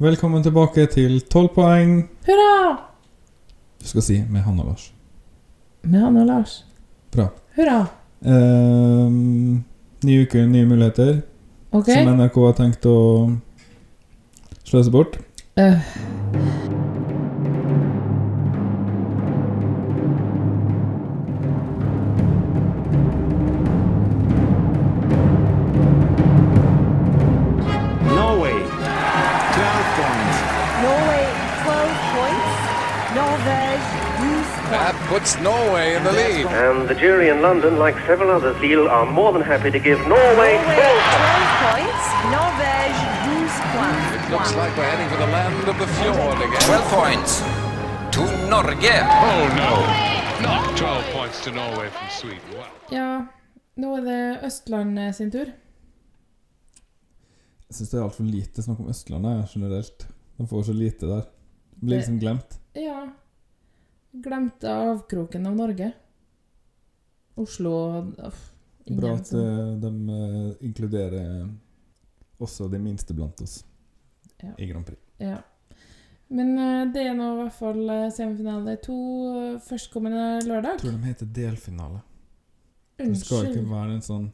Velkommen tilbake til 12 poeng. Hurra! Du skal si med Hanne og Lars. Med han og Lars. Bra. Hurra. Ehm, ny uke, nye muligheter. Okay. Som NRK har tenkt å sløse bort. Eh, jury in London, like several others, Lille, are more than happy to give Norway Norway 12 12 points. Norvège 12 points. It looks like we're heading for the land of the fjord again. 12 points to Norge. Oh no! Not 12 points to Norway from Sweden. Wow. ja, nå er det Østland eh, sin tur. Jeg syns det er altfor lite snakk om Østlandet generelt. De får så lite der. De blir liksom glemt. Ja. Glemte avkroken av Norge. Oslo uff, Bra at som- eh, de eh, inkluderer også de minste blant oss Ja. i Grand Prix. Ja. Men eh, det er nå i hvert fall eh, semifinale to eh, førstkommende lørdag. Jeg tror de heter delfinale. Det skal ikke være en sånn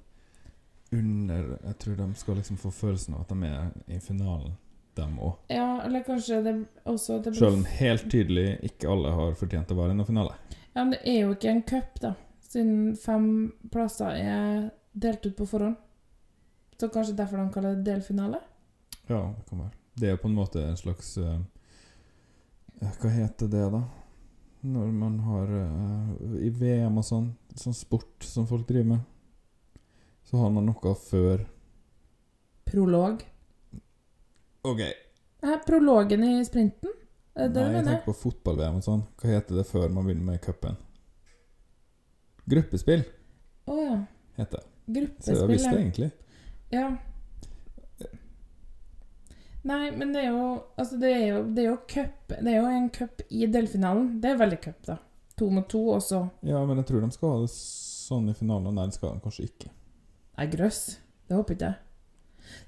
under Jeg tror de skal liksom få følelsen av at de er i finalen, dem òg. Ja, eller kanskje det også det blir- Selv om helt tydelig ikke alle har fortjent å være i noen finale. Ja, men det er jo ikke en cup, da. Siden fem plasser er delt ut på forhånd. Så kanskje derfor de kaller det delfinale? Ja, det kan være. Det er jo på en måte en slags eh, eh, Hva heter det, da? Når man har uh, I VM og sånn, sånn sport som folk driver med, så har man noe før Prolog. OK. Hæ, prologen i sprinten? Det det Nei, jeg tenker på fotball-VM og sånn. Hva heter det før man begynner med cupen? Gruppespill Å ja. heter det. Så jeg Gruppespill. visste det egentlig. Ja. Nei, men det er jo Altså, det er jo, det er jo cup Det er jo en cup i delfinalen. Det er veldig cup, da. To mot to også. Ja, men jeg tror de skal ha det sånn i finalen. Nei, det skal de kanskje ikke. Nei, grøss. Det håper ikke jeg.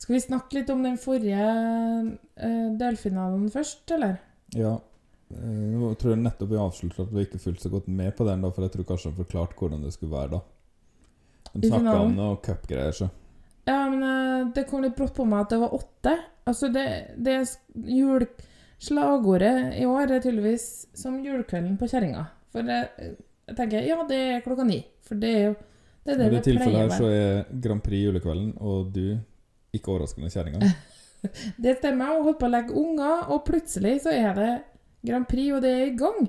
Skal vi snakke litt om den forrige uh, delfinalen først, eller? Ja. Eh, Nå tror jeg nettopp vi avsluttet at vi ikke fulgte så godt med på den, da, for jeg tror kanskje han forklarte hvordan det skulle være da. De snakka om noe cupgreier, så. Ja, men eh, det kom litt brått på meg at det var åtte. Altså, det, det jul... Slagordet i år er tydeligvis som julekvelden på kjerringa. For jeg, jeg tenker ja, det er klokka ni. For det er jo det er det I det tilfellet her så er Grand Prix julekvelden, og du ikke overraskende kjerringa. Det stemmer. Hun holdt på å legge unger, og plutselig så er det Grand Prix, og det er i gang.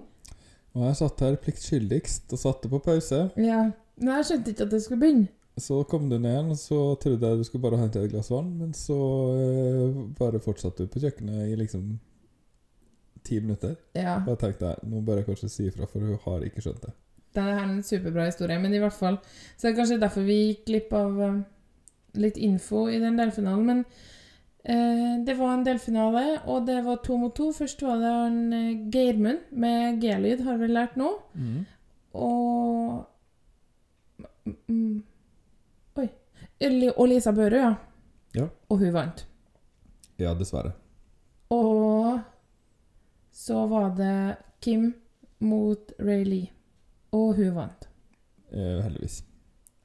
Og jeg satt her pliktskyldigst og satte på pause. Ja. Men jeg skjønte ikke at det skulle begynne. Så kom du ned, og så trodde jeg du skulle bare hente et glass vann, men så eh, bare fortsatte du på kjøkkenet i liksom ti minutter. Ja. Og jeg tenkte jeg nå bør jeg kanskje si ifra, for hun har ikke skjønt det. Det er en superbra historie, men i hvert fall Så det er kanskje derfor vi gikk glipp av eh, litt info i den delfinalen. Men det var en delfinale, og det var to mot to. Først var det en eh, Geirmund med G-lyd, har vi lært nå. Og mm, mm, Oi. Og Lisa Børø, ja. Ja. Og hun vant. Ja, dessverre. Og så var det Kim mot Ray Lee, og hun vant. Eh, heldigvis.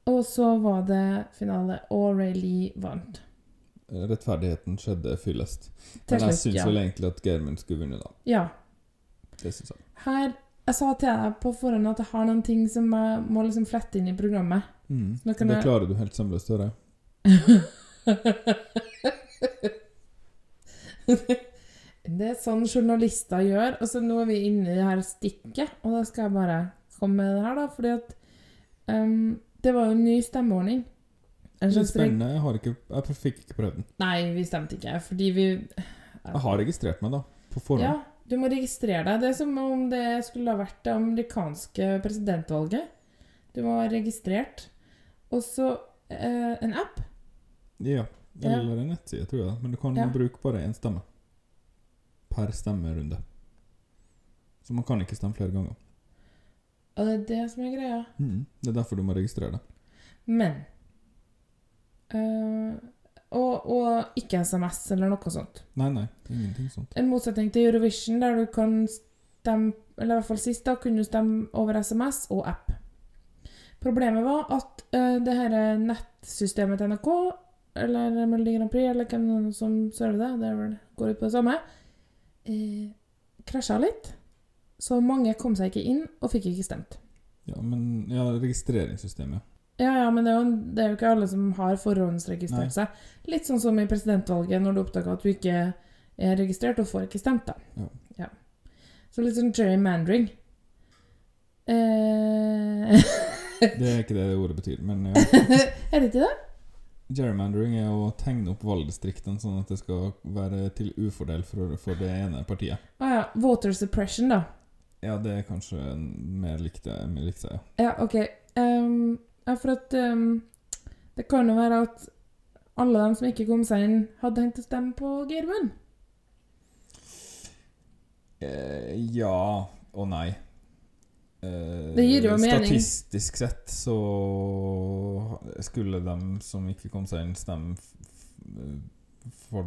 Og så var det finale, og Ray Lee vant. Rettferdigheten skjedde fyllest. Men jeg syns ja. vel egentlig at Geirmund skulle vunnet, da. Ja. Det syns jeg. Her Jeg sa til deg på forhånd at jeg har noen ting som jeg må liksom flette inn i programmet. Mm. Det jeg- klarer du helt sømløst, hører jeg. det er sånn journalister gjør. Og så nå er vi inne i det her stikket, og da skal jeg bare komme med det her, da. Fordi at um, det var jo en ny stemmeordning. En Litt spennende. Jeg, har ikke, jeg fikk ikke prøvd den. Nei, vi stemte ikke, fordi vi Jeg har registrert meg, da. På forhånd. Ja, du må registrere deg. Det er som om det skulle ha vært det amerikanske presidentvalget. Du må være registrert. Og så eh, en app. Ja. Ja. Eller en nettside, tror jeg. Men du kan Ja. bruke bare én stemme. Per stemmerunde. Så man kan ikke stemme flere ganger. Og det er det som er greia. Mm. Det er derfor du må registrere deg. Men eh, og, og ikke SMS eller noe sånt. Nei, nei. Ingenting sånt. En motsetning til Eurovision, der du kan stemme Eller i hvert fall sist, da, kunne du stemme over SMS og app. Problemet var at uh, det her nettsystemet til NRK, eller Melodi Grand Prix, eller hvem som server det, det vel, går ut på det samme, uh, krasja litt. Så mange kom seg ikke inn og fikk ikke stemt. Ja, men ja, registreringssystemet. Ja, ja, men det er, jo, det er jo ikke alle som har Nei. forhåndsregistrert seg. Litt sånn som i presidentvalget, når du oppdager at du ikke er registrert og får ikke stemt, da. Ja. Ja. Så litt sånn gerrymandering. Eh, Det er ikke det ordet betyr, men ja. er det ikke det? Gerrymandering er å tegne opp valgdistriktene sånn at det skal være til ufordel for, for det ene partiet. Ah, ja. Voter suppression, da. Ja, det er kanskje mer likt det, mer likt det, ja. Ja, OK. Ehm, ja, for at um, Det kan jo være at alle dem som ikke kom seg inn, hadde tenkt å stemme på Geirmund. Eh, ja og nei. Eh, Det gir jo mening. Statistisk sett så skulle de som ikke kom seg inn, stemme for,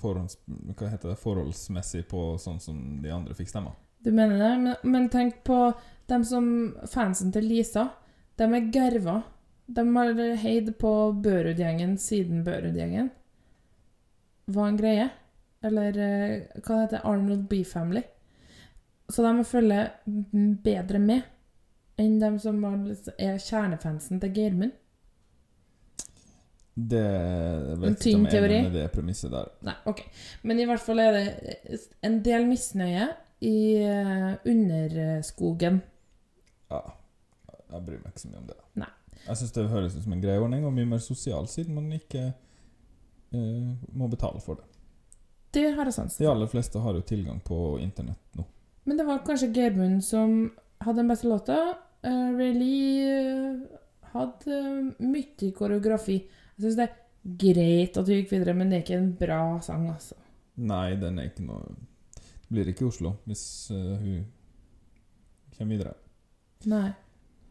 forhånds, hva heter det, forholdsmessig på sånn som de andre fikk stemme. Du mener det? Men, men tenk på dem som fansen til Lisa. De er gerva. De har heid på Børud-gjengen siden Børud-gjengen var en greie. Eller eh, hva heter det? Arnold B Family. Så de følger følge bedre med enn de som er kjernefansen til Geirmund. Det jeg vet En ikke om jeg er med det premisset der. Nei, ok. Men i hvert fall er det en del misnøye i eh, underskogen. Ja, jeg bryr meg ikke så mye om det. Nei. Jeg syns det høres ut som en grei ordning, og mye mer sosial, siden man ikke uh, må betale for det. Det har jeg sans De aller fleste har jo tilgang på internett nå. Men det var kanskje Geirmund som hadde den beste låta. Uh, Rayleigh eh, hadde eh, mye koreografi. Jeg syns det er greit at hun gikk videre, men det er ikke en bra sang, altså. Nei, den er ikke noe Det blir ikke Oslo hvis uh, hun kommer videre. Nei.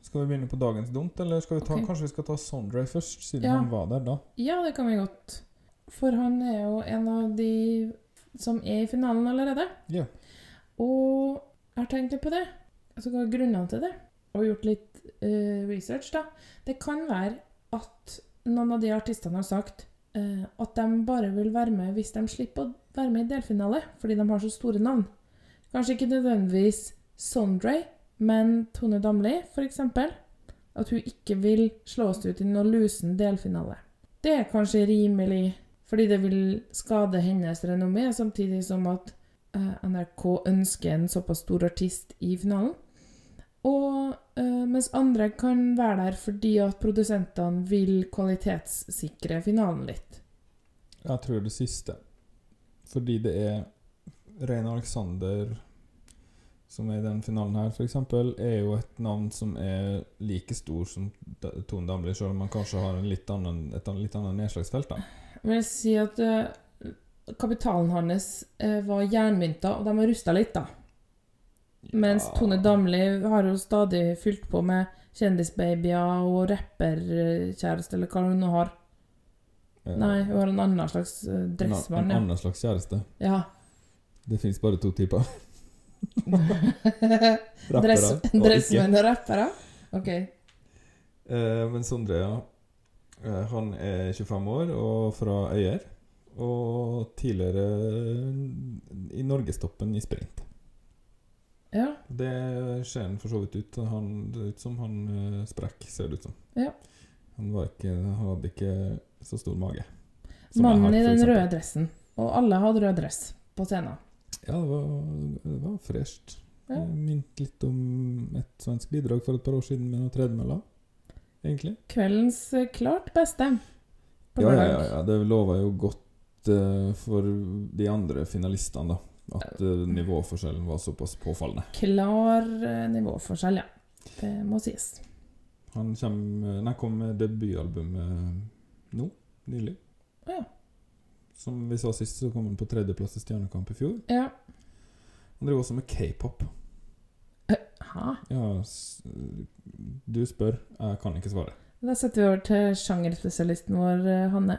Skal vi begynne på dagens dumt, eller skal vi ta, okay. kanskje vi skal ta Sondre først, siden Ja. han var der da? Ja, det kan vi godt. For han er jo en av de som er i finalen allerede. Ja. Og jeg har tenkt litt på det. Altså hva er grunnene til det? Og gjort litt uh, research, da. Det kan være at noen av de artistene har sagt uh, at de bare vil være med hvis de slipper å være med i delfinale, fordi de har så store navn. Kanskje ikke nødvendigvis Sondre, men Tone Damli, eksempel. At hun ikke vil slås ut i noen lusen delfinale. Det er kanskje rimelig, fordi det vil skade hennes renommé, samtidig som at eh, NRK ønsker en såpass stor artist i finalen. Og eh, mens andre kan være der fordi at produsentene vil kvalitetssikre finalen litt. Jeg tror det siste. Fordi det er Rein Alexander som er i den finalen her, f.eks., er jo et navn som er like stor som Tone Damli, selv om man kanskje har en litt annen, et litt annet nedslagsfelt. da. Jeg vil si at uh, kapitalen hans uh, var jernmynta, og de har rusta litt, da. Mens Tone Damli har jo stadig fylt på med kjendisbabyer og rapperkjæreste, eller hva hun nå har. Eh, Nei, hun har en annen slags dressmann. en, en annen slags kjæreste. ja. Det fins bare to typer. Rappere Dress, dressmenn og rappere? OK. Eh, men Sondre, ja. Eh, han er 25 år og fra Øyer. Og tidligere i norgestoppen i sprint. Ja. Det ser han for så vidt ut. Han, det ut som han eh, sprekk, ser det ut som. Ja. Han, var ikke, han hadde ikke så stor mage. som Mannen har, i den røde dressen. Og alle hadde rød dress på scenen. Ja, det var, det var fresht. Ja. Minte litt om et svensk bidrag for et par år siden med noen tredemøller. Egentlig. Kveldens eh, klart beste. Ja, ja, ja, ja. Det lover jo godt uh, for de andre finalistene, da. At uh, nivåforskjellen var såpass påfallende. Klar uh, nivåforskjell, ja. Det må sies. Han kom med debutalbumet nå, nylig. Ja. Som vi sa sist, så kom han på tredjeplass i Stjernekamp i fjor. Ja. Han driver også med k-pop. Ha. Ja, du spør, jeg kan ikke svare. Da setter vi over til sjangerspesialisten vår, eh, Hanne.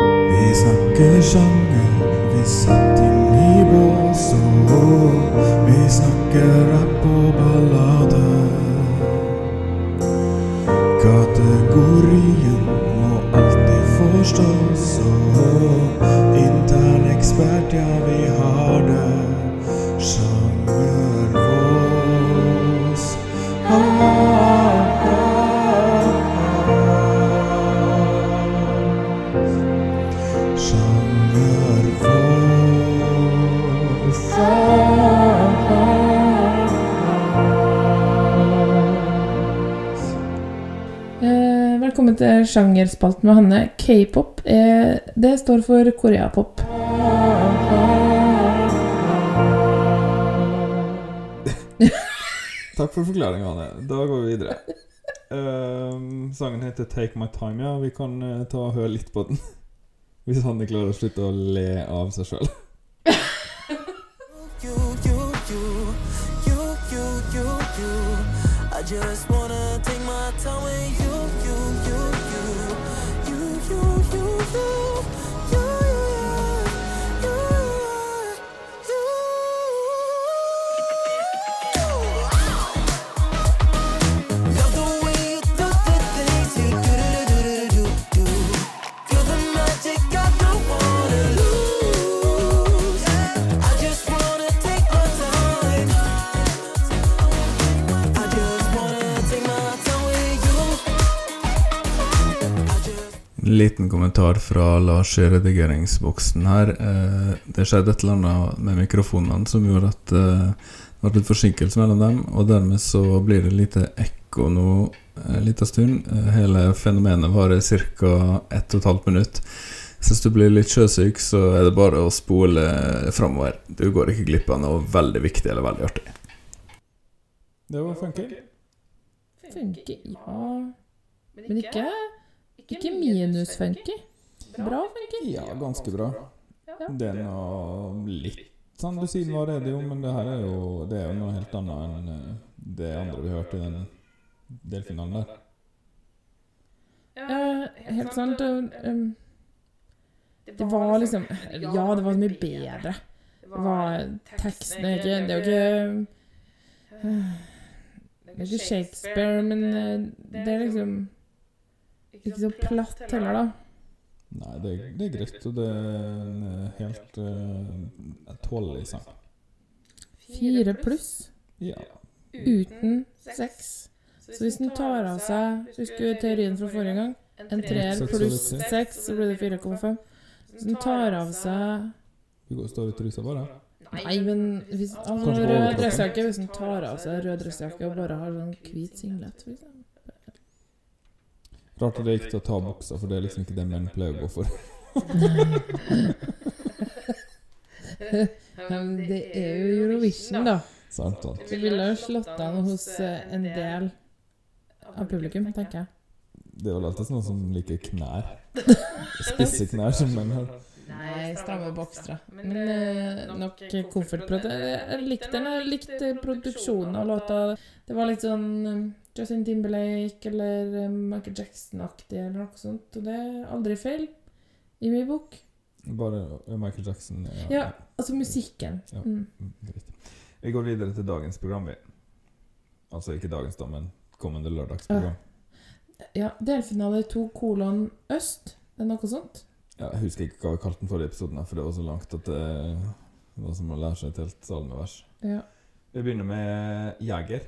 Vi snakker sjanger, vi setter inn i bås og vi snakker rapp og ballade. Alltid forstås, og intern ekspert, ja, vi har det. Sjangervås. Eh, til sjangerspalten med Hanne. K-pop, er- det står for koreapop. Takk for forklaringa, Hanne. Da går vi videre. Ehm, sangen heter 'Take My Time'. Ja, Vi kan uh, ta og høre litt på den. Hvis Hanne klarer å slutte å le av seg sjøl. you, you, you, you, you, you, you. I just wanna take my time En liten kommentar fra Lars i redigeringsboksen her. Eh, det skjedde et eller annet med mikrofonene som gjorde at eh, det ble litt forsinkelse mellom dem, og dermed så blir det lite ekko nå en liten stund. Eh, hele fenomenet varer ca. 1 12 minutt. Hvis du blir litt sjøsyk, så er det bare å spole framover. Du går ikke glipp av noe veldig viktig eller veldig artig. Det var funky. Funky, ja Men ikke, ikke minus-funky. Bra funky. Ja, ganske bra. Det er noe litt sånn du sier var jo, men det her er jo Det er jo noe helt annet enn eh, det andre vi hørte i den delfinalen der. Ja, helt sant. og, um, det var liksom Ja, det var mye bedre. Det var Teksten er ikke Det er jo ikke Det er ikke Shakespeare, men eh, det er liksom ikke så platt heller, da. Nei, det, det er greit, og det er en eh, helt uh, tålelig sang. Fire pluss Ja. uten seks. Så hvis den tar av seg Husker du teorien fra forrige gang? En treer pluss seks, så blir det 4,5. Hvis den tar av seg Du går og står i trusa, bare. Nei, men hvis, altså, rød dressjakke Hvis den tar av seg rød dressjakke og bare har sånn hvit singlet for eksempel. Rart at det gikk til å ta buksa, for det er liksom ikke det menn pleier å gå for. Men det er jo Eurovision, da. Sant, sant. Vi ville jo slått an hos eh, en del av publikum, tenker jeg. Det er vel alltid noen som liker knær. Spisse knær som menn har. Nei, stramme boksere. Men eh, nok komfortprot. Jeg likte den. Jeg likte produksjonen av låta. Det var litt sånn eh, Justin Timberlake eller eh, Michael Jackson-aktig eller noe sånt. Og det er aldri feil i min bok. Bare Michael Jackson. Ja. Ja, altså musikken. Ja. Mm. Mm. Vi går videre til dagens program, vi. Altså ikke dagens, da, men kommende lørdagsprogram. Ja, delfinale to kolon øst. Det er noe sånt. Ja, jeg husker ikke hva vi kalte den forrige episoden, for det var så langt at det var som å lære seg et helt salmevers. Ja. Vi begynner med Jeger.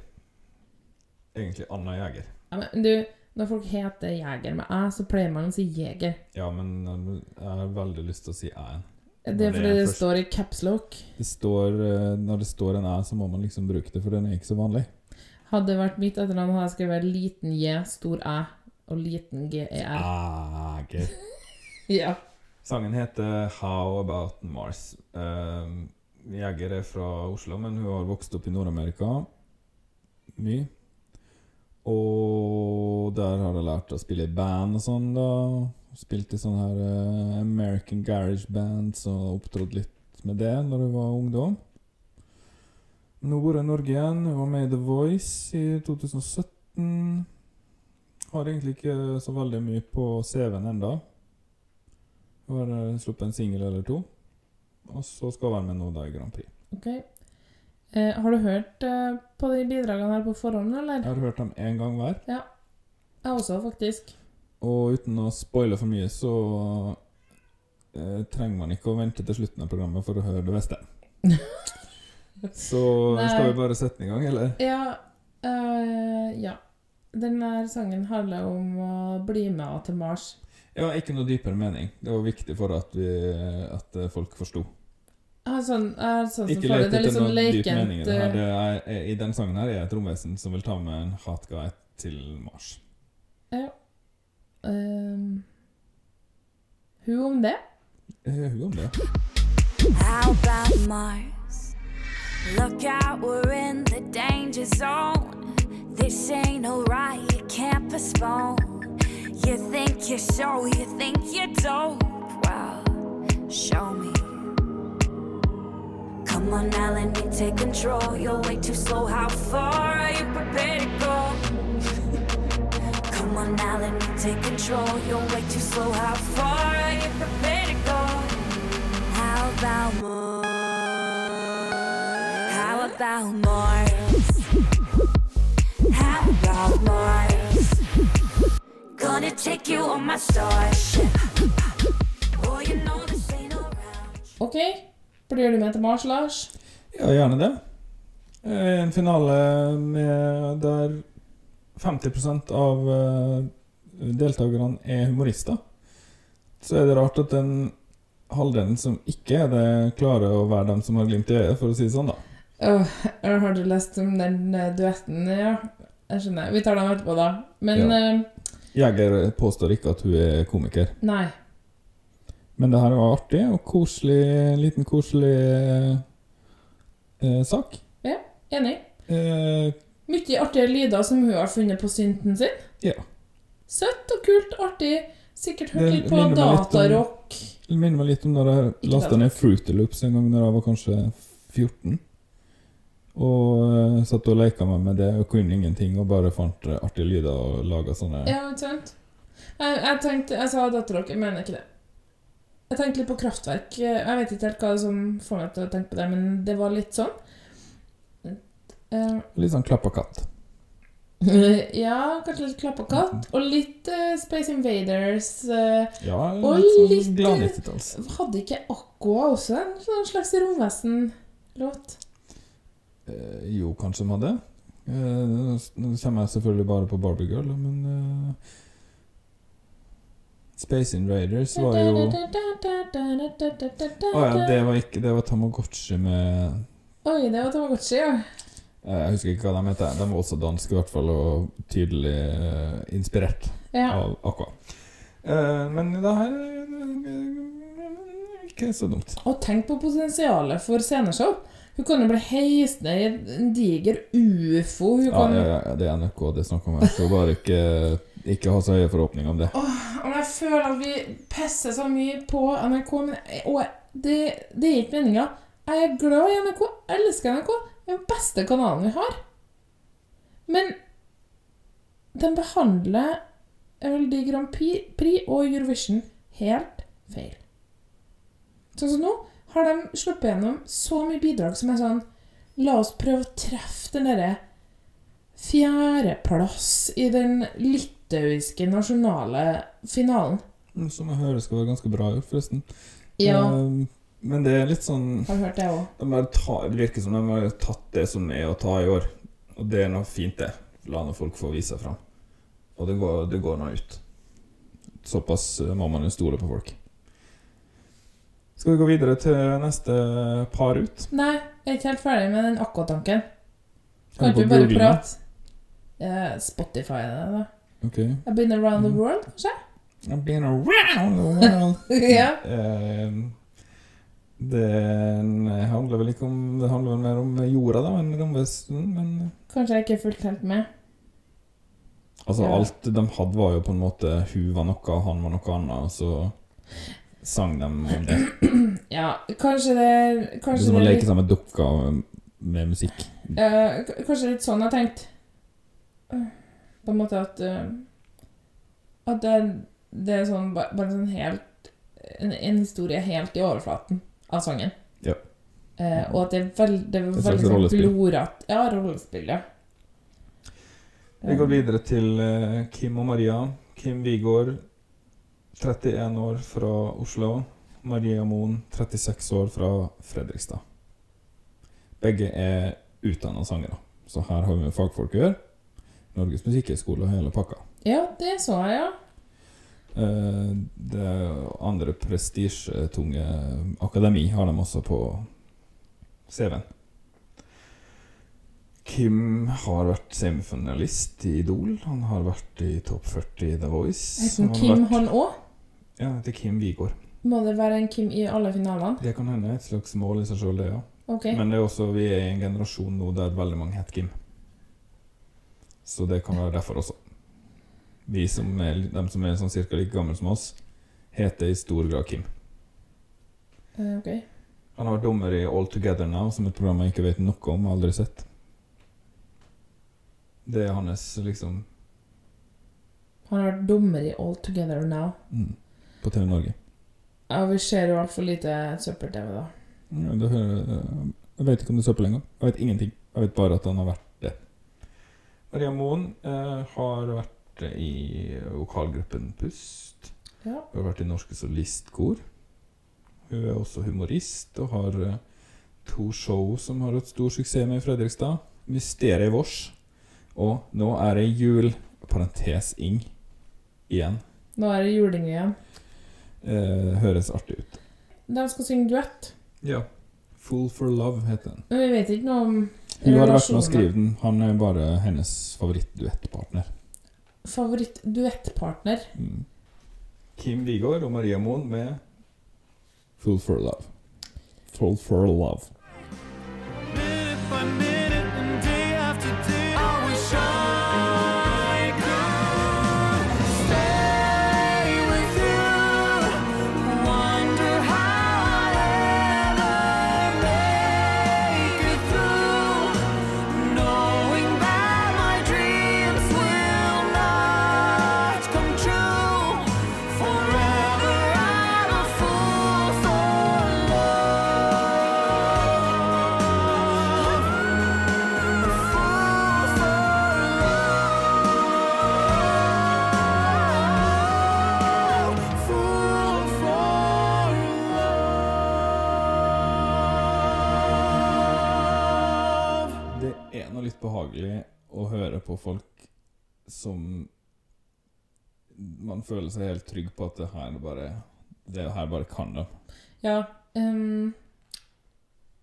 Egentlig Anna Jeger. ja men du, når folk heter Jeger med æ, så pleier man å si Jeger. Ja, men jeg har veldig lyst til å si æ-en. Det er fordi det først- står i capslock. Det står, eh, når det står en æ, så må man liksom bruke det, for den er ikke så vanlig. Hadde det vært mitt etternavn, hadde jeg skrevet liten J, stor æ og liten G-E-R. Jeger. Ja. Sangen heter How About Mars. Uh, Jeger er fra Oslo, men hun har vokst opp i Nord-Amerika. Mye. Og der har jeg lært å spille i band og sånn, da. Spilt i sånne her uh, American Garage Bands og opptrådt litt med det når jeg var ungdom. Nå bor jeg i Norge igjen. Jeg var med i The Voice i 2017. Har egentlig ikke så veldig mye på CV-en ennå. Har eh, sluppet en singel eller to. Og så skal være med nå da i Grand Prix. Ok. Eh, har du hørt eh, på de bidragene her på forhånd, eller? Jeg har hørt dem én gang hver. Ja. Jeg også, faktisk. Og uten å spoile for mye, så eh, trenger man ikke å vente til slutten av programmet for å høre det beste. Så Nei. skal vi bare sette den i gang, eller? Ja. eh, ja. Denne sangen handler om å bli med til Mars. Ja, ikke noe dypere mening. Det var viktig for at, vi, at eh, folk forsto. Jeg har sånn, jeg sånn Ikke let er etter sånn noe dyp mening i det her. Det er, er, I den sangen her er et romvesen som vil ta med en hatguy til Mars. Ja. Um, hun om det? Eh, Hun om det. How about Mars? Look out, we're in the danger zone. This ain't no right, you can't postpone. You think you're so, you think you're dope. Well, show me. Come on now, let me take control. You're way too slow. How far are you prepared to go? Come on now, let me take control. You're way too slow. How far are you prepared to go? How about more? How about Mars? How about Mars? Gonna take you on my starship. Oh, you know this ain't no round. Blir du med til Mars, Lars? Ja, gjerne det. Eh, En finale med der 50% av eh, deltakerne er humorister. Så er det rart at den halvdelen som ikke er det, klarer å være dem som har glimt i øyet, for å si det sånn, da. Oh, har du lest om den eh, duetten? Ja, jeg skjønner. Vi tar den etterpå, da. Men Ja. Jæger påstår ikke at hun er komiker. nei. Men det her var artig og koselig, liten koselig eh, sak. Enig. Eh, Mye artige lyder som hun har funnet på synten sin. Ja. Søtt og kult, artig. Sikkert hørt litt på datarock. Det minner meg litt om da jeg lasta ned Fruity Loops en gang da jeg var kanskje 14. Og uh, satt og leka meg med det og kunne ingenting og bare fant eh, artige lyder og laga sånne Ja, ikke sant? Jeg, jeg tenkte Jeg sa datarock, jeg mener ikke det. Jeg tenkte litt på kraftverk. Jeg vet ikke helt hva som får meg til å tenke på det, men det var litt sånn. Uh, Litt sånn klapp og katt. ja, kanskje litt Klapp og katt. Og litt uh, Space Invaders. Uh, Ja, Og litt sånn litt, glad eh, 90-talls. hadde ikke Aqua også en sånn slags romvesen-låt? Jo, kanskje de hadde. Uh, nå kommer jeg selvfølgelig bare på Barbie Girl, men Space Invaders var jo Å ja, det var ikke Det var Tamagotchi med Oi, det var Tamagotchi, ja. eh, Jeg husker ikke hva de heter. De var også danske, i hvert fall, og tydelig eh, inspirert ja. av Aqua. Eh, men det her ikke så dumt. Og tenk på potensialet for sceneshow. Hun kan jo bli heist ned i en diger ufo. Hun Ja, kan... ja, ja, det er NRK det er snakk om her, Skal bare ikke, ikke ha så høye forhåpninger om det. Og jeg føler at vi pisser så mye på NRK, men, og det, det er ikke meninga. Jeg er glad i NRK, jeg elsker NRK. Det er den beste kanalen vi har. Men de behandler LD Grand Prix og Eurovision helt feil. Sånn som nå har de sluppet gjennom så mye bidrag som er sånn La oss prøve å treffe den derre fjerdeplass i den litauiske nasjonale finalen. Som jeg hører skal være ganske bra gjort, forresten. Ja, Eh, men det er litt sånn har hørt det òg. de Det virker som de har tatt det som er å ta i år. Og det er noe fint, det. La nå folk få vise seg fram. Og det går, det går nå ut. Såpass eh, må man jo stole på folk. Skal vi gå videre til neste par ut? Nei, jeg er ikke helt ferdig med den akkurat-tanken. Er Kan du bare prate? Eh, Spotify er det, da. Ok. I've been around the world, kanskje? I've been around the world. ja. Eh, det handler vel ikke om Det handler vel mer om jorda da enn romvesten, men Kanskje jeg ikke fulgte helt med. Altså, Ja. alt de hadde, var jo på en måte Hun var noe, han var noe annet, og så sang de om det. Ja, kanskje det Det er som å leke sammen med dukker med musikk. Uh, kanskje litt sånn jeg har tenkt. Eh, På en måte at eh, At det, det er sånn bare sånn helt en, en historie helt i overflaten av sangen. Ja. Eh, og at det er, veld, det er veldig sånn blodrett Ja, rollespill, ja. Vi går videre til eh, Kim og Maria. Kim Wigård, 31 år fra Oslo. Maria Moen, 36 år fra Fredrikstad. Begge er utdanna sangere, så her har vi med fagfolk å gjøre. Norges musikkhøgskole og hele pakka. Ja, det så jeg, ja. Eh, Det andre prestisjetunge akademi har de også på CV-en. Kim har vært semifinalist i Idol. Han har vært i Topp 40 i The Voice. Heter Kim, vært- han òg? Ja, det er Kim Wigård. Må det være en Kim i alle finalene? Det kan hende et slags mål i seg sjøl, det, ja. Okay. Men det er også, vi er i en generasjon nå der veldig mange heter Kim. Så det kan være derfor også. Vi som er, de som er sånn cirka like gamle som oss, heter i stor grad Kim. Eh, ok. Han har vært dommer i All Together Now, som et program jeg ikke vet noe om, aldri sett. Det er hans, liksom Han har vært dommer i All Together Now. mm, På TV Norge. Ja, vi ser jo altfor lite søppel-TV, da. Ja, det jeg vet ikke om det er søppel engang. Jeg vet ingenting. Jeg vet bare at han har vært. Maria Moen eh, har vært i vokalgruppen Pust. Ja. Hun har vært i Norske Solistkor. Hun er også humorist og har eh, to show som har hatt stor suksess med i Fredrikstad. Mysteriet vårs. Og nå er det jul, parentes ing, igjen. Nå er det juling igjen. Eh, høres artig ut. De skal synge duett. Ja. Fool for love heter den. Men vi vet ikke noe om Hun har vært med å skrive den. Han er bare hennes favorittduettpartner. Favoritt-duettpartner. Mm. Kim Wigård og Maria Moen med 'Full for love. Full for love. Minute by minute på folk som man føler seg helt trygg på at det her bare Det her bare kan de. Ja. Um,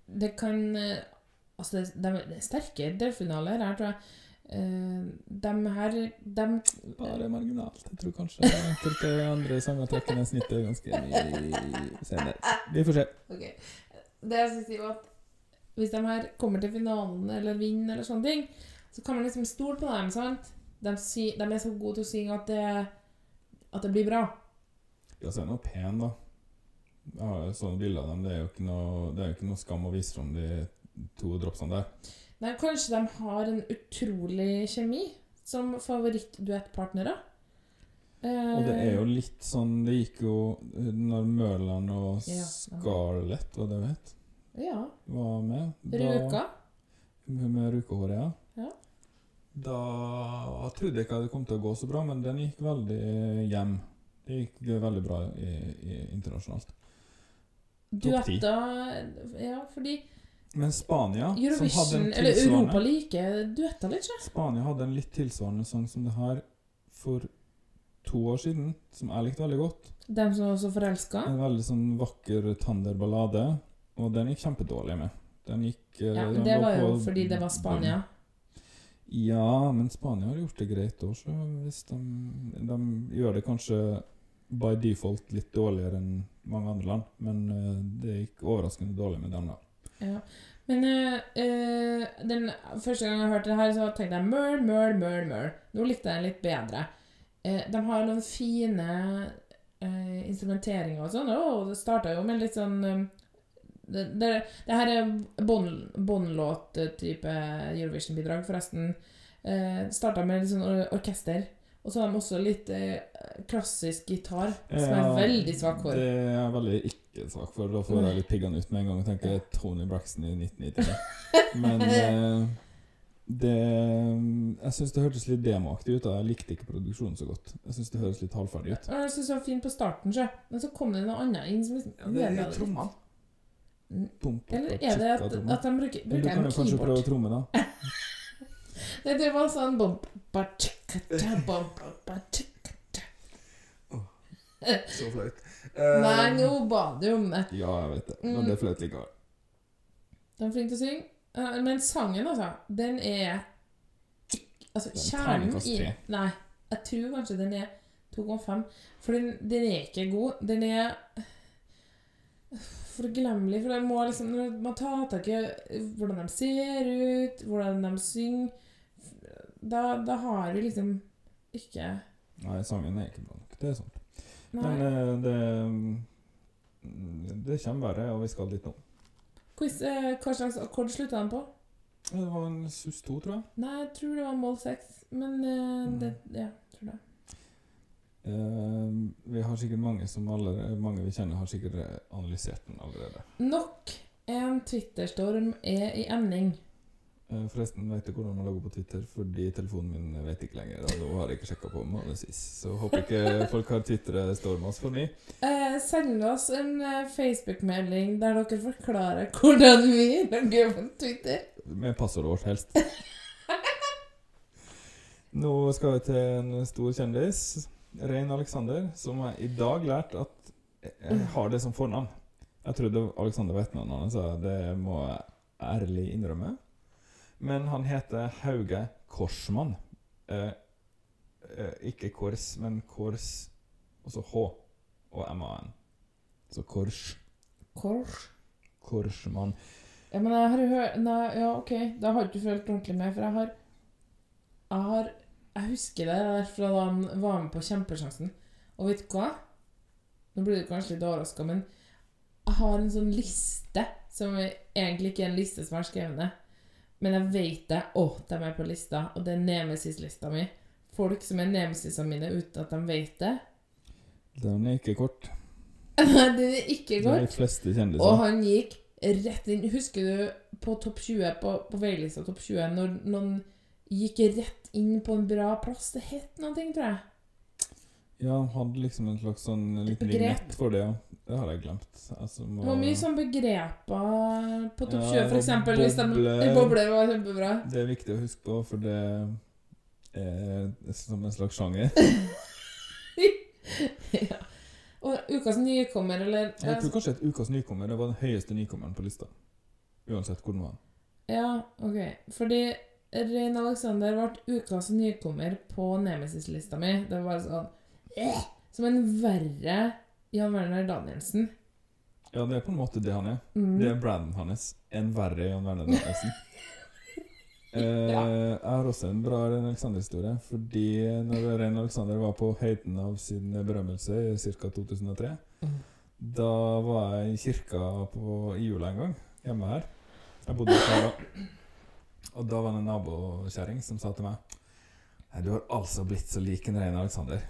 det kan eh, Altså, det, er- det er sterke delfinaler her, tror jeg. Uh, de her de, Bare marginalt. Jeg tror kanskje enkelte andre sanger trekker ned snittet ganske mye senere. Vi får se. Okay. Det jeg skal si var at hvis de her kommer til finalen eller vinner eller sånne ting, så kan man liksom stole på dem, sant? De, sy de er så gode til å synge at det, at det blir bra. Ja, så er det noe pen, da. Jeg har jo sånne bilder av dem. Det er jo ikke noe, det er jo ikke noe skam å vise fram de to dropsene der. Nei, kanskje de har en utrolig kjemi som favorittduettpartnere. Eh, Og det er jo litt sånn Det gikk jo når Mørland og Ja. Scarlett, hva det het, Ja. var med. Ruka. Hun med rukehåret, ja. Ja. Da jeg trodde jeg ikke det kom til å gå så bra, men den gikk veldig hjem. Det gikk veldig bra i, i, internasjonalt. Duetta. Ja, fordi Men Spania, som hadde en en eller tilsvarende Europa liker duetter litt, ikke? Spania hadde en litt tilsvarende sang som det her for to år siden, som jeg likte veldig godt. Den som var så forelska. En veldig sånn vakker tander ballade, og den gikk kjempedårlig med. Den gikk eh, Ja, den det var jo fordi det var Spania. Ja, men Spania har gjort det greit òg, hvis de, de gjør det kanskje by default litt dårligere enn mange andre land, men eh, det gikk overraskende dårlig med dem, da. Ja. Men eh, den første gang jeg hørte det her, så tenkte jeg møl, møl, møl, møl. Nå likte jeg den litt bedre. De har noen fine instrumenteringer og sånn, og det starta jo med litt sånn det, det, det her er bånd- båndlåt-type Eurovision-bidrag, forresten. Eh, starta med litt sånn or orkester. Og så har de også litt eh, klassisk gitar, som jeg er veldig svak for. Det er jeg veldig ikke svak for. Da får jeg litt piggene ut med en gang og tenker Tony Braxton i 1990. Men eh, det Jeg syns det hørtes litt demoaktig ut. da Jeg likte ikke produksjonen så godt. Jeg syns det høres litt halvferdig ut. Jeg synes det var fint på starten, sjø. men så kom det noe annet inn som ja, det er trommene. Eller er det at, at de bruker, Men Du kan jo kanskje prøve å tromme, da. Nei, det var sånn. Så flaut. Nei, nå ba du om det. Ja, jeg vet det. Men Mm. det er flaut likevel. De er flinke til å synge. Eh, Men sangen, altså, den er Altså, er kjernen i. Nei, jeg tror kanskje den er 2,5. For den, den er ikke god. Den er forglemmelig. For den må liksom Man tar tak i hvordan de ser ut, hvordan de synger Da, da har vi liksom ikke Nei, sangen er ikke bra nok. Det er sant. Nei. Men eh, det mm, Det kommer verre, og vi skal dit nå. Quiz, eh, hva slags akkord slutta den på? Det var en sus 2, tror jeg. Nei, jeg tror det var mål 6. Men eh, Mm. det Ja, tror det. Eh, vi har sikkert mange som alle, mange vi kjenner, har sikkert analysert den allerede. Nok en Twitter-storm er i emning. Eh, forresten vet du hvordan man lager på Twitter, fordi telefonen min vet ikke lenger. Og nå har jeg ikke sjekka på måneden sist. Så håper ikke folk har Twitter storm oss for mye. Eh, send oss en Facebook-melding der dere forklarer hvordan vi lager på Twitter. Med passordet vårt, helst. Nå skal vi til en stor kjendis. Rein Alexander, som jeg i dag lærte at jeg har det som fornavn. Jeg trodde Alexander var etternavnet hans, så det må jeg ærlig innrømme. Men han heter Hauge Korsmann. Eh, eh, ikke Kors, men Kors Og så H og M-A-N. Så Kors. Kors. Korsmann. Ja, men jeg har hørt Nei, ja, OK. Da har du ikke følt ordentlig med, for jeg har Jeg har Jeg husker det der fra da han var med på Kjempesjansen. Og vet du hva? Nå blir du kanskje litt overraska, men jeg har en sånn liste som er- egentlig ikke er en liste som jeg har skrevet ned. Men jeg vet det. Å, de er på lista. Og det er Nemesis-lista mi. Folk som er nemesisene mine uten at de vet det. Den er ikke kort. Den er ikke Det er de fleste kjendiser. Og han gikk rett inn Husker du på topp 20 på, på veilista topp 20 når noen gikk rett inn på en bra plass? Det het noe, tror jeg. Ja, han hadde liksom en slags sånn liten vignett for det, ja. Det har jeg glemt. Altså, må- Det var mye sånn begreper på topp 20, for f.eks. Hvis de, bobler. bobler var kjempebra. Det er viktig å huske på, for det er som en slags sjanger. ja. Og ukas nykommer, eller Jeg tror kanskje at ukas nykommer det var den høyeste nykommeren på lista. Uansett hvor den var. Ja, ok. Fordi Rein Alexander ble ukas nykommer på Nemesis-lista mi. Det var bare sånn Som en verre Jan Werner Danielsen. Ja, det er på en måte det han er. Mm. Det er branden hans. En verre Jan Werner Danielsen. eh, Jeg har også en bra Rein Alexander-historie. Fordi når Rein Alexander var på høyden av sin berømmelse i ca. 2003 Mm. Da var jeg i kirka på, i jula en gang, hjemme her. Jeg bodde i da. Og da var det en nabokjerring som sa til meg du har altså blitt så lik en Rein Alexander.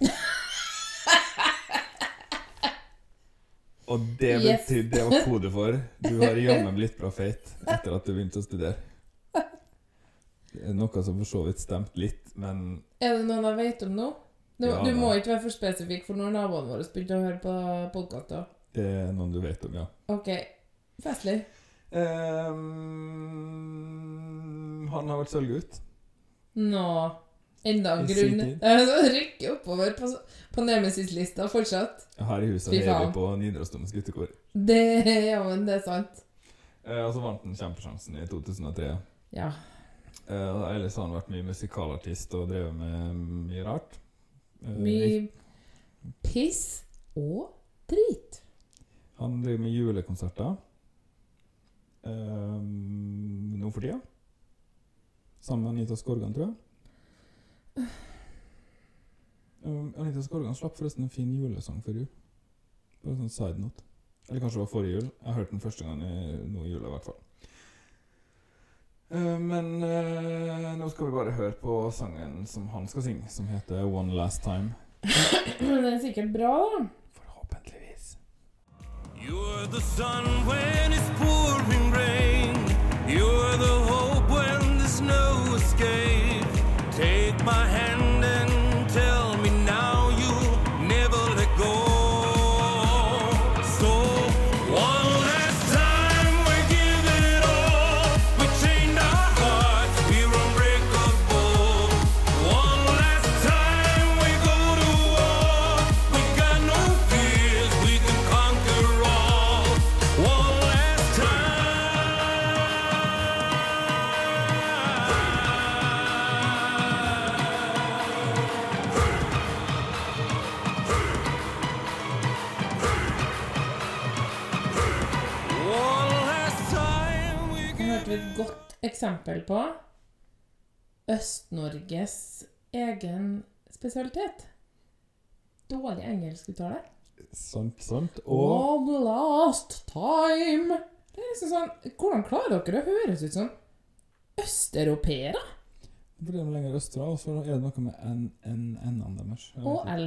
Og det Yes. Det var kode for Du har jammen blitt bra feit etter at du begynte å studere. Det er Noe som for så vidt stemte litt, men Er det noen jeg vet om nå? Du, Ja, du må ikke være for spesifikk, for nå har naboene våre begynte å høre på podkaster. det er noen du vet om, ja. OK. Festlig. Ehm, han har vært sølvgutt. Nå Enda en grunn. Rykke oppover på, på Nemesis-lista fortsatt. Her i huset er vi på Nidarosdomens guttekor. Det, ja, men det er sant. Eh, og så vant han Kjempesjansen i 2003. Ja. Eh, ellers har han vært mye musikalartist og drevet med mye rart. Eh, Mye piss og drit. Han driver med julekonserter eh, nå for tida. Sammen med Anita Skorgan, tror jeg. Eh, Anita Skorgan slapp forresten en fin julesang før jul. Bare sånn side note. Eller kanskje det var forrige jul. Jeg hørte den første gang i, nå i jula, i hvert fall. Eh, men eh, nå skal vi bare høre på sangen som han skal synge, som heter One Last Time. Den er sikkert bra, da. Forhåpentligvis. You're the sun when it's pouring eksempel på Øst-Norges egen spesialitet. Dårlig engelskuttale. Sant, sant. Og One last time. Det er liksom sånn Hvordan klarer dere å høres ut som østeuropeere? fordi de er lenger østra, og så er det noe med n-en-ene deres. Og L.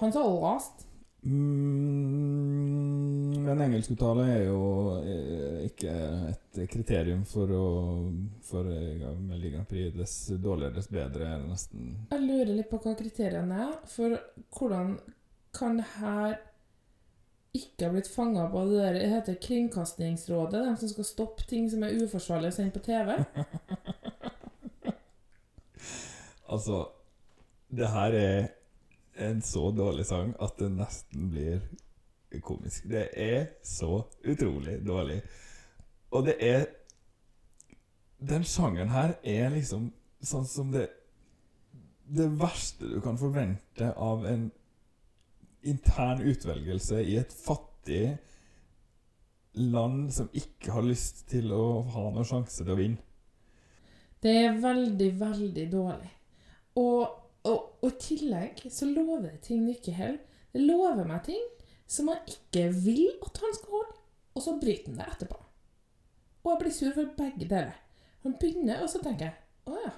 Han sa last. Mm, en engelskuttale er jo eh, ikke et kriterium for å For med Grand Prix. Dess dårligere, dess bedre er det nesten. Jeg lurer litt på hva kriteriene er. For hvordan kan det her ikke ha blitt fanga på det der Det heter Kringkastingsrådet, de som skal stoppe ting som er uforsvarlig å sende på TV. Altså, det her er en så dårlig sang at det nesten blir komisk. Det er så utrolig dårlig. Og det er Den sangen her er liksom sånn som det Det verste du kan forvente av en intern utvelgelse i et fattig land som ikke har lyst til å ha noen sjanse til å vinne. Det er veldig, veldig dårlig. Og, og, og i tillegg så lover det ting det ikke holder. Det lover meg ting som han ikke vil at han skal holde, og så bryter han det etterpå. Og jeg blir sur for begge deler. Han begynner, og så tenker jeg å ja,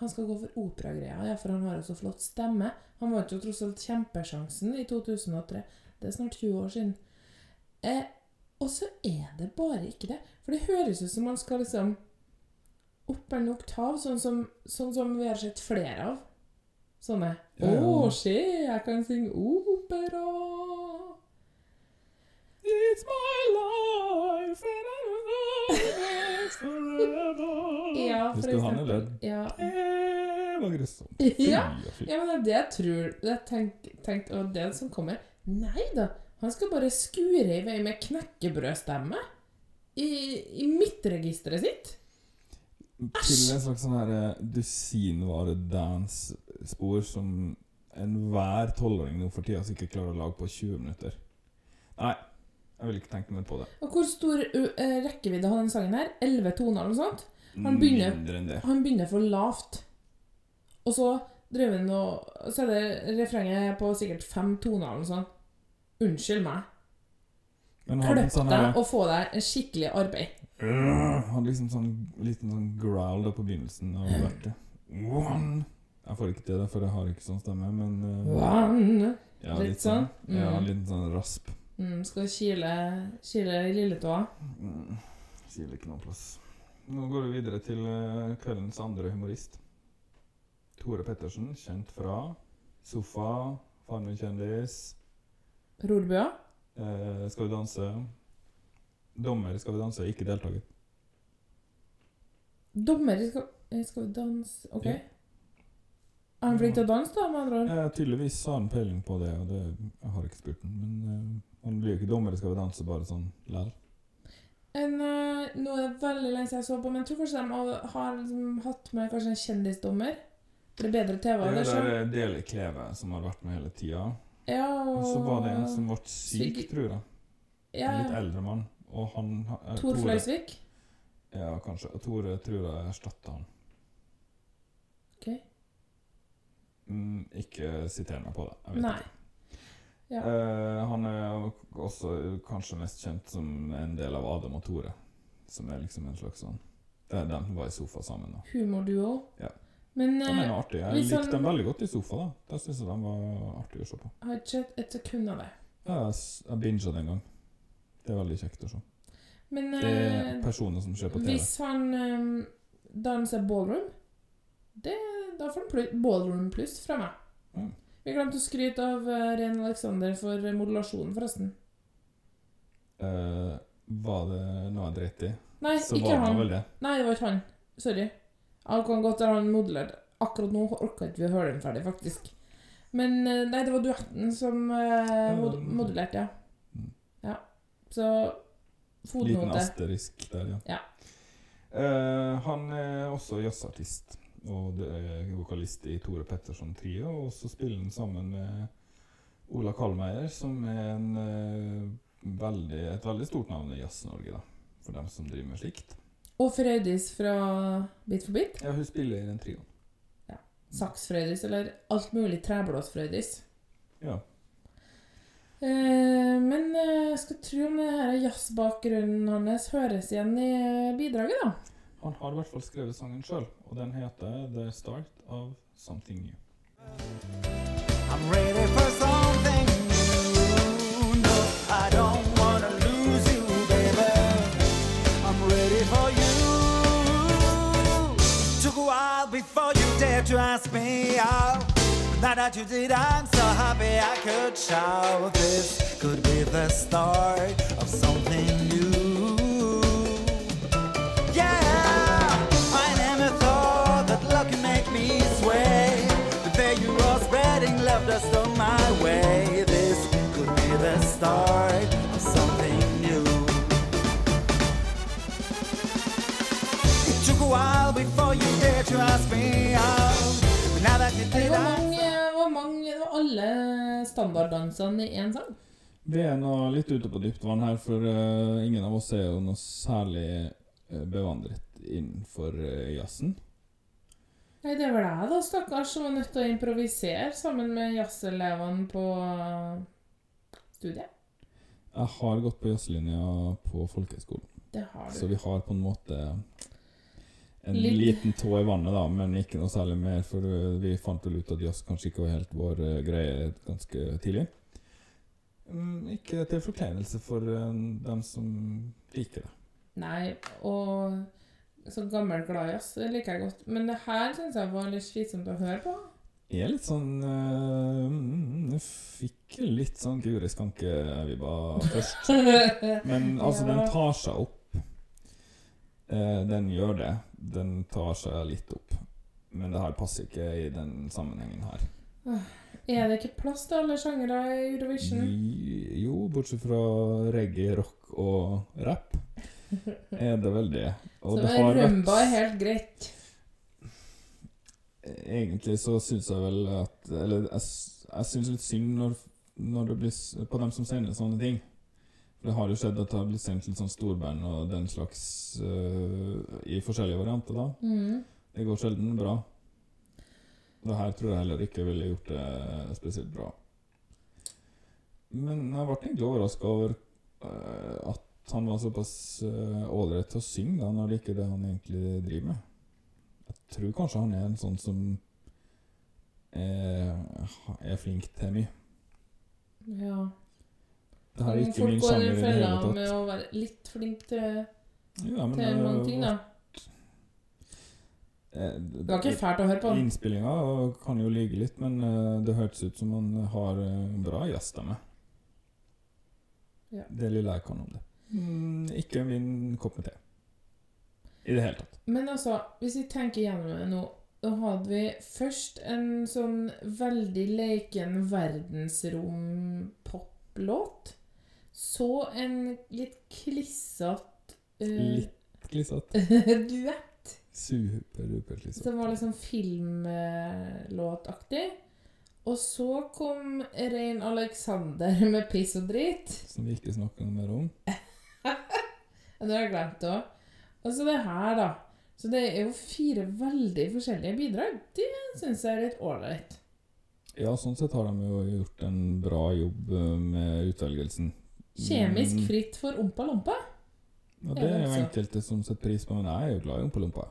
han skal gå for operagreia, ja, for han har jo så flott stemme. Han vant jo tross alt Kjempesjansen i 2003. Det er snart 20 år siden. Eh, og så er det bare ikke det. For det høres ut som han skal liksom opp en oktav, sånn som, sånn som vi har sett flere av. Sånne Ja, ja. 'Å, se, jeg kan synge opera'. It's my life and I will always forever. Ja, for Hvis du han eksempel. ledd. Ja. Det var grusomt. Ja. Ja, men det er det jeg tror jeg tenkte tenkt, og det som kommer Nei da, han skal bare skure i vei med knekkebrødstemme i, i midtregisteret sitt. Til en slags sånn eh, dusinvare-dance-spor som enhver tolvåring nå for tida sikkert klarer å lage på 20 minutter. Nei, jeg vil ikke tenke mer på det. Og hvor stor eh, rekkevidde har den sangen her? Elleve toner eller noe sånt? Han begynner, han begynner for lavt. Og så driver han og Så er det refrenget på sikkert fem toner eller noe sånt. Unnskyld meg. Men Klipp sånn deg og få deg en skikkelig arbeid. Han Hadde liksom sånn liten sånn growl da på begynnelsen av verket. One. Jeg får ikke til det, for jeg har ikke sånn stemme, men uh, ja, Litt sånn? Ja, Mm. en liten sånn rasp. Mm, skal kile, kile i lilletåa. Mm, kiler ikke noen plass. Nå går vi videre til uh, kveldens andre humorist. Tore Pettersen, kjent fra Sofa, Farmen kjendis, Rorbua. Uh, Skal vi danse. Dommer Skal vi danse, ikke deltaker. Dommer skal, eh, skal vi danse Ok. Ja. Er han flink til å danse, da? med andre ord? Eh, tydeligvis har han peiling på det, og det jeg har ikke spurt han. Men eh, han blir jo ikke dommer Skal vi danse bare sånn lær. En, eh, nå er det veldig lenge siden jeg så på, men jeg tror kanskje de har, liksom hatt med kanskje en kjendisdommer. Det er bedre TV. Det Det er sånn. Deli Kleve som har vært med hele tida. Ja, Og og så var det en som ble syk, syk, tror jeg. ja, En litt eldre mann. Og han eh, Tor Tore- Fløysvik. Ja, kanskje. Og Tore tror jeg erstatta han. Ok. Mm, ikke siter meg på det. Jeg vet Nei. ikke. Ja. Uh, han er også kanskje mest kjent som en del av Adam og Tore. Som er liksom en slags sånn Det, de var i sofa sammen. da. Humorduo. Ja. Men De eh, er artige. Jeg hvis likte dem veldig godt i sofa. da. Da syns jeg de var artige å se på. jeg har ikke sett et sekund av det. Ja, jeg, jeg binga det en gang. Det er veldig kjekt å se. Men Det er eh, personer som ser på TV. hvis han um, danser ballroom, det, da får han ballroom pluss fra meg. Mm. Vi glemte å skryte av Rein Ren Alexander for eh, modulasjonen, forresten. Uh, var det noe jeg dreit i, Nei, så ikke han. det. Nei, det var ikke han. Sorry. Han kan godt ha han modellert. Akkurat nå orka ikke vi å høre den ferdig, faktisk. Men eh, nei, det var duetten som uh, mod modellerte, ja. Mm. Ja. Så Liten asterisk der, ja. Ja. Uh, han er også jazzartist og det er vokalist i Tore Petterson Trio. Og så spiller han sammen med Ola Kalmeier, som er en, uh, veldig, et veldig stort navn i Jazz-Norge, da. For dem som driver med slikt. Og Frøydis fra Bit for bit. Ja, hun spiller i den trioen. Saks-Frøydis, eller alt mulig treblås-Frøydis. Ja. Eh, men eh, jeg skal tro om det her jazzbakgrunnen hans høres igjen i bidraget, da. Han har i hvert fall skrevet sangen sjøl, og den heter 'The Start of Something New'. I'm ready for something new. No, I don't wanna lose you, baby. I'm ready for you. Took a while before you dared to ask me out. Now that you did, I'm so happy I could shout. This could be the start of something new. Spreading love dust on my way. This could be the start of something new. It took a while before you dared to ask me out. But now that you did, var mange, mange alle standarddansene i én sang. Vi er nå litt ute på dypt vann her, for uh, ingen av oss er jo noe særlig uh, bevandret innenfor uh, jazzen. Nei, det var jeg, da, stakkars, som var nødt til å improvisere sammen med jazzelevene på eh, studiet. Jeg har gått på jazzlinja på folkehøyskolen, Det har du. så vi har på en måte en Litt- liten tå i vannet, da, men ikke noe særlig mer, for vi fant vel ut at jazz kanskje ikke var helt vår eh, greie ganske tidlig. Mm, ikke til forkleinelse for eh, dem som liker det. Nei, og så gammel glad i oss. det liker jeg godt. Men det her syns jeg var litt slitsomt å høre på. Jeg er litt sånn mm, Jeg fikk litt sånn Guri Skanke-vibba først. Men altså, den tar seg opp. Eh, den gjør det. Den tar seg litt opp. Men det her passer ikke i den sammenhengen her. Er det ikke plass til alle sjangere i Eurovision? Jo, bortsett fra reggae, rock og rap, er det vel det. Og Så det har rumba er helt greit. Egentlig så syns jeg vel at Eller jeg, jeg syns litt synd når, når det blir på dem som sender sånne ting. For det har jo skjedd at det har blitt sendt litt sånn storband og den slags uh, i forskjellige varianter, da. Mm. Det går sjelden bra. Det her tror jeg heller ikke ville gjort det spesielt bra. Men jeg ble egentlig overraska over uh, at han var såpass øh, ålreit til å synge, da, når det ikke er det han egentlig driver med. Jeg tror kanskje han er en sånn som er, er flink til mye. Ja. Det her er ikke min går sjanger i det hele tatt. med å være litt flink til, Ja, men, til øh, ting, da. eh, Det var ikke fælt å høre på. Innspillinga kan jo ligge litt, men eh, det hørtes ut som han har bra bra med. Ja. Det lille jeg kan om det. Mm, ikke min kopp med te. I det hele tatt. Men altså, hvis vi tenker gjennom det nå Da hadde vi først en sånn veldig leken verdensrom-poplåt. Så en litt klissete uh, Litt klissete. duett. Super-duper klissete. Som var liksom filmlåtaktig. Og så kom Rein Alexander med 'Piss og drit'. Som vi ikke snakker noe mer om. Ja, Det har jeg glemt òg. Og så det her, da. Så det er jo fire veldig forskjellige bidrag. Det syns jeg er litt ålreit. Ja, sånn sett har de jo gjort en bra jobb eh, med utvelgelsen. Kjemisk Men fritt for ompa lompa. Ja, det er jo enkelte som setter pris på, men jeg er jo glad i ompa-lompa.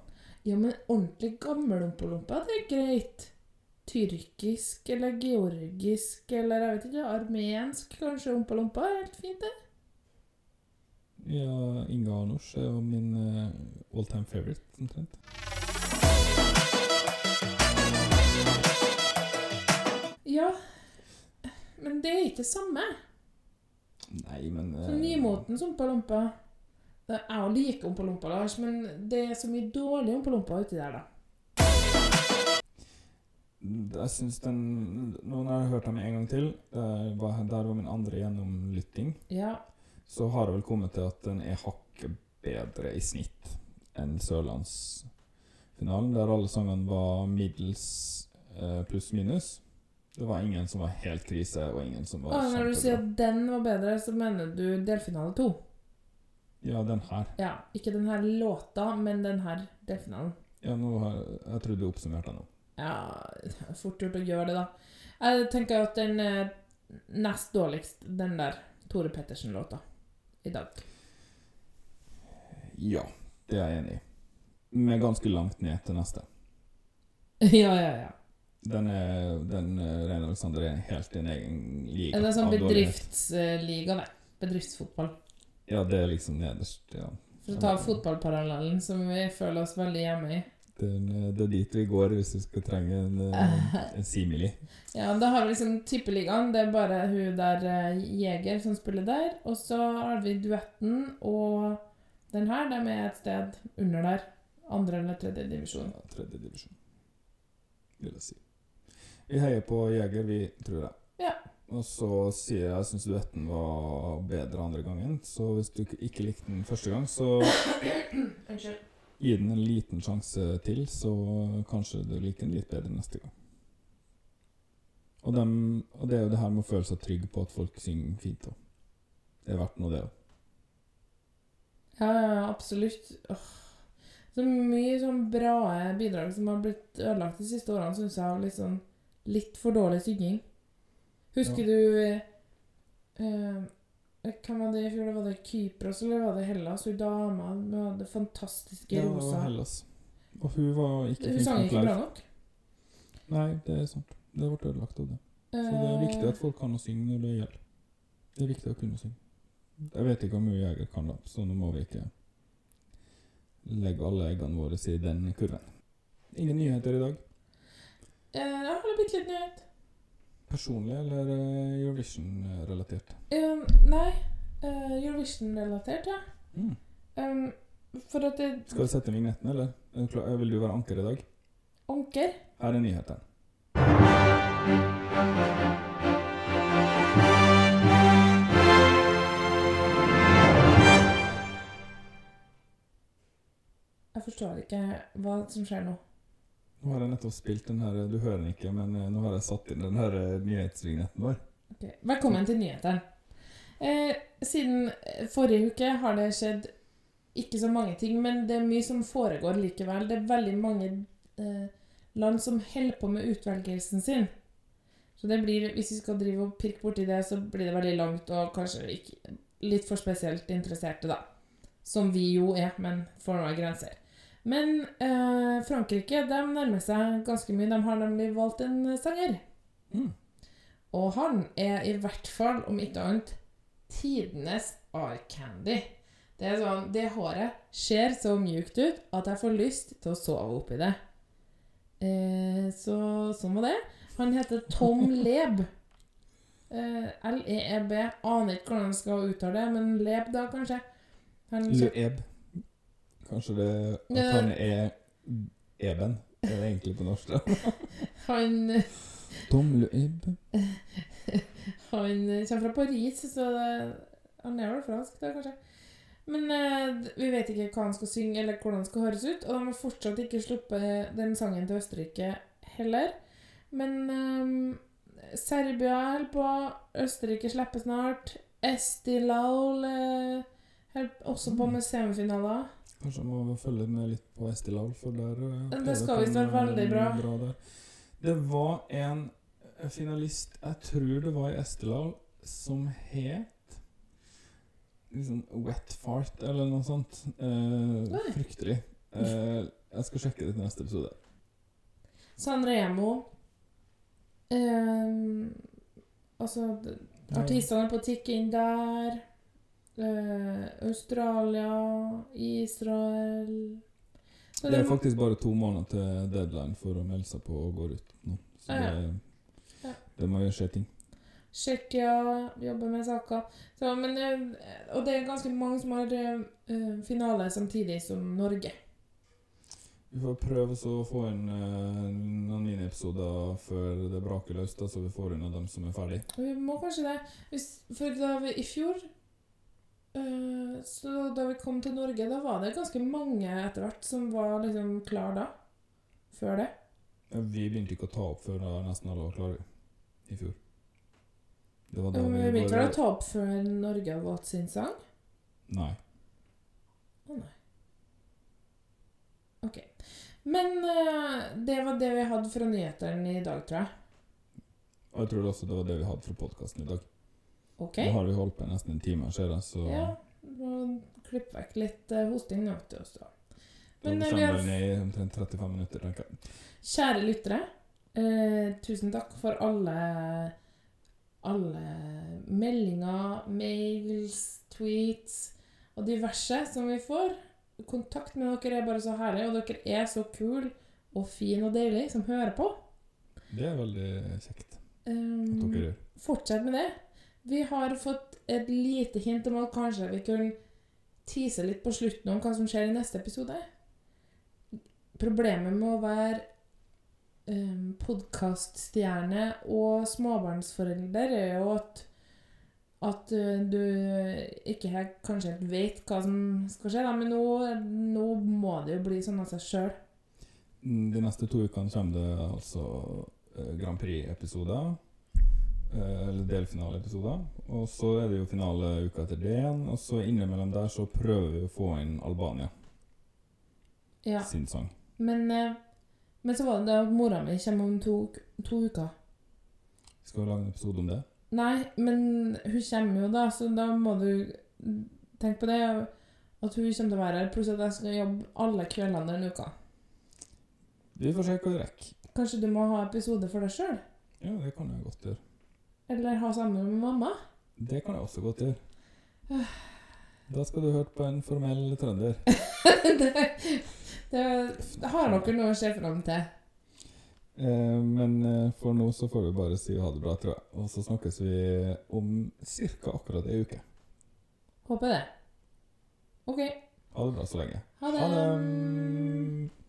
Ja, men ordentlig gammel ompa-lompa, det er greit. Tyrkisk eller georgisk eller jeg vet ikke, armensk kanskje ompa-lompa er helt fint, det. Ja, Inga Arnors er jo min uh, all time favorite, omtrent. Ja, men det er ikke det samme. Nei, men uh, Så nymotens ompolompa Jeg òg liker ompolompa, Lars, men det er så mye dårlig ompolompa uti der, da. Jeg syns den Nå når jeg har hørt dem en gang til, der var, der var min andre gjennomlytting, Ja. Så har jeg vel kommet til at den er hakket bedre i snitt enn Sørlandsfinalen, der alle sangene var middels eh, pluss minus. Det var ingen som var helt krise, og ingen som var kjempebra. når du sier at den var bedre, så mener du delfinale to? Ja, den her. Ja, ikke den her låta, men den her delfinalen. Ja, nå har jeg tror du oppsummerte den nå. Ja, fort gjort å gjøre det, da. Jeg tenker at den er nest dårligst, den der Tore Pettersen-låta, i dag. Ja, det er jeg enig i. Vi er ganske langt ned til neste. ja, ja, ja. Den er den eh, Rein Alexander er helt i en egen liga. Det er sånn bedriftsliga, det. Bedriftsfotball. Ja, det er liksom nederst, ja. For å ta fotballparallellen, som vi føler oss veldig hjemme i. Eh, det er dit vi går hvis vi skal trenge en, eh, en simili. Ja, da har vi liksom tippeligaen. Det er bare hun der eh, Jeger som spiller der. Og så har vi duetten og den her. De er et sted under der. Andre eller tredje divisjon. Ja, tredje divisjon, vil jeg si. Vi heier på Jeger, vi, tror jeg. Ja. Og så sier jeg jeg syns duetten var bedre andre gangen. Så hvis du ikke likte den første gang, så Unnskyld. Gi den en liten sjanse til, så kanskje du liker den litt bedre neste gang. Og, dem, og det er jo det her med å føle seg trygg på at folk synger fint òg. Det er verdt noe, det òg. Ja, absolutt. Åh. Så mye sånn bra bidrag som har blitt ødelagt de siste årene, syns jeg, av litt sånn litt for dårlig synging. Husker Ja. du eh, Hvem var det i fjor? Var det Kypros, eller var det Hellas? Hun dama med det fantastiske Ja, det var Hellas. Og hun var ikke Hun sang ikke bra nok. Nei, det er sant. Det ble ødelagt av det. Så det er viktig at folk kan å synge når det gjelder. Det er viktig å kunne synge. Jeg vet ikke hvor mye jeg kan, da, så nå må vi ikke legge alle eggene våre i den kurven. Ingen nyheter i dag. Eh, Jeg har bitte litt nyhet. Personlig eller eh, Eurovision-relatert? Um, nei, uh, Eurovision-relatert, ja. Mm. Um, for at det Skal vi sette vignetten, eller? Er du Vil du være anker i dag? Anker Her er nyheten. Jeg forstår ikke hva som skjer nå. Nå har jeg nettopp spilt den her Du hører den ikke, men eh, nå har jeg satt inn den her eh, nyhetsvignetten vår. Ok, Velkommen til nyhetene. Eh, siden eh, forrige uke har det skjedd ikke så mange ting, men det er mye som foregår likevel. Det er veldig mange eh, land som holder på med utvelgelsen sin. Så det blir, hvis vi skal drive og pirke borti det, så blir det veldig langt og kanskje litt for spesielt interesserte, da. Som vi jo er, men får noen grenser. Men eh, Frankrike de nærmer seg ganske mye. De har nemlig valgt en sanger. Mm. Og han er i hvert fall, om ikke annet, tidenes R-candy. Det er sånn, det håret ser så mjukt ut at jeg får lyst til å sove oppi det. Eh, så sånn var det. Han heter Tom Leb. Eh, L-e-e-b. Aner ikke hvordan han skal uttale det, men Leb, da, kanskje. Han Lueb. Kanskje det at han er Eben, er det egentlig på norsk? da? han Tom Lueb. Han kommer fra Paris, så han er vel fransk, da, kanskje. Men eh, vi vet ikke hva han skal synge, eller hvordan det skal høres ut. Og de har fortsatt ikke sluppet den sangen til Østerrike heller. Men eh, Serbia holder på, Østerrike slipper snart. Estilal eh, holder også på med semifinaler. Kanskje må må følge med litt på Estilal, for der eh, Det det skal visst være veldig bra. bra. Det var en finalist, jeg tror det var i Estilal, som het liksom wet fart eller noe sånt. Eh, fryktelig. Eh, jeg skal sjekke det til neste episode. San Remo ehm, Altså Artistene på tikk inn der. Eh, Australia, Israel Så Det er faktisk bare to måneder til deadline for å melde seg på og gå ut nå. Så Ah, ja. det, Ja. det må jo skje ting. Tsjekkia jobber med saker. Så, men, eh, og det er ganske mange som har eh, eh, finale samtidig som Norge. Vi får prøve så å få inn eh, noen miniepisoder før det braker løs, da, så vi får unna dem som er ferdig. Og vi må kanskje det. Hvis, for da vi, i fjor Så da vi kom til Norge, da var det ganske mange etter hvert som var liksom klar da. Før det. Ja, Vi begynte ikke å ta opp før da nesten alle var klare i fjor. Det var da Vi vi begynte vel bare å ta opp før Norge har valgt sin sang? Nei. Å nei. Ok. Men uh, det var det vi hadde fra nyhetene i dag, tror jeg. Og jeg tror også det var det vi hadde fra podkasten i dag. Ok? Nå har vi holdt på nesten en time, ser jeg, så Ja. må Klipp vekk litt eh, hosting nå, vet du. Også. da Men, eh, vi har- ned i omtrent 35 minutter, tenker jeg. Kjære lyttere, eh, tusen takk for alle alle meldinger, mails, tweets og diverse som vi får. Kontakt med dere er bare så herlig, og dere er så kul og fin og deilig som hører på. Det er veldig kjekt at dere gjør. Fortsett med det. Vi har fått et lite hint om at kanskje vi kunne tise litt på slutten om hva som skjer i neste episode. Problemet med å være um, podkaststjerne og småbarnsforelder er jo at at uh, du ikke helt, kanskje helt vet hva som skal skje, da. men nå, nå må det jo bli sånn av seg sjøl. Mm, De neste to ukene kommer det altså eh, Grand Prix-episoder. Eh, Eller delfinaleepisoder. Og så er det jo finale uka etter det igjen. Og så innimellom der så prøver vi å få inn Albania Ja. sin sang. Men, eh, men så var det da at mora mi kommer om to, to uker. Skal vi lage en episode om det? Nei, men hun kommer jo da, så da må du tenke på det. At hun kommer til å være her, pluss at jeg skal jobbe alle kveldene denne uka. Vi får se hva vi rekker. Kanskje du må ha episode for deg sjøl? Ja, det kan jeg godt gjøre. Eller ha sammen med mamma? Det kan jeg også godt gjøre. Da skal du høre på en formell trønder. det, det, har dere noe å se fram til. Eh, men eh, for nå så får vi bare si ha det bra, tror jeg. Og så snakkes vi om ca. akkurat ei uke. Håper det. OK. Ha det bra så lenge. Ha det. Ha det.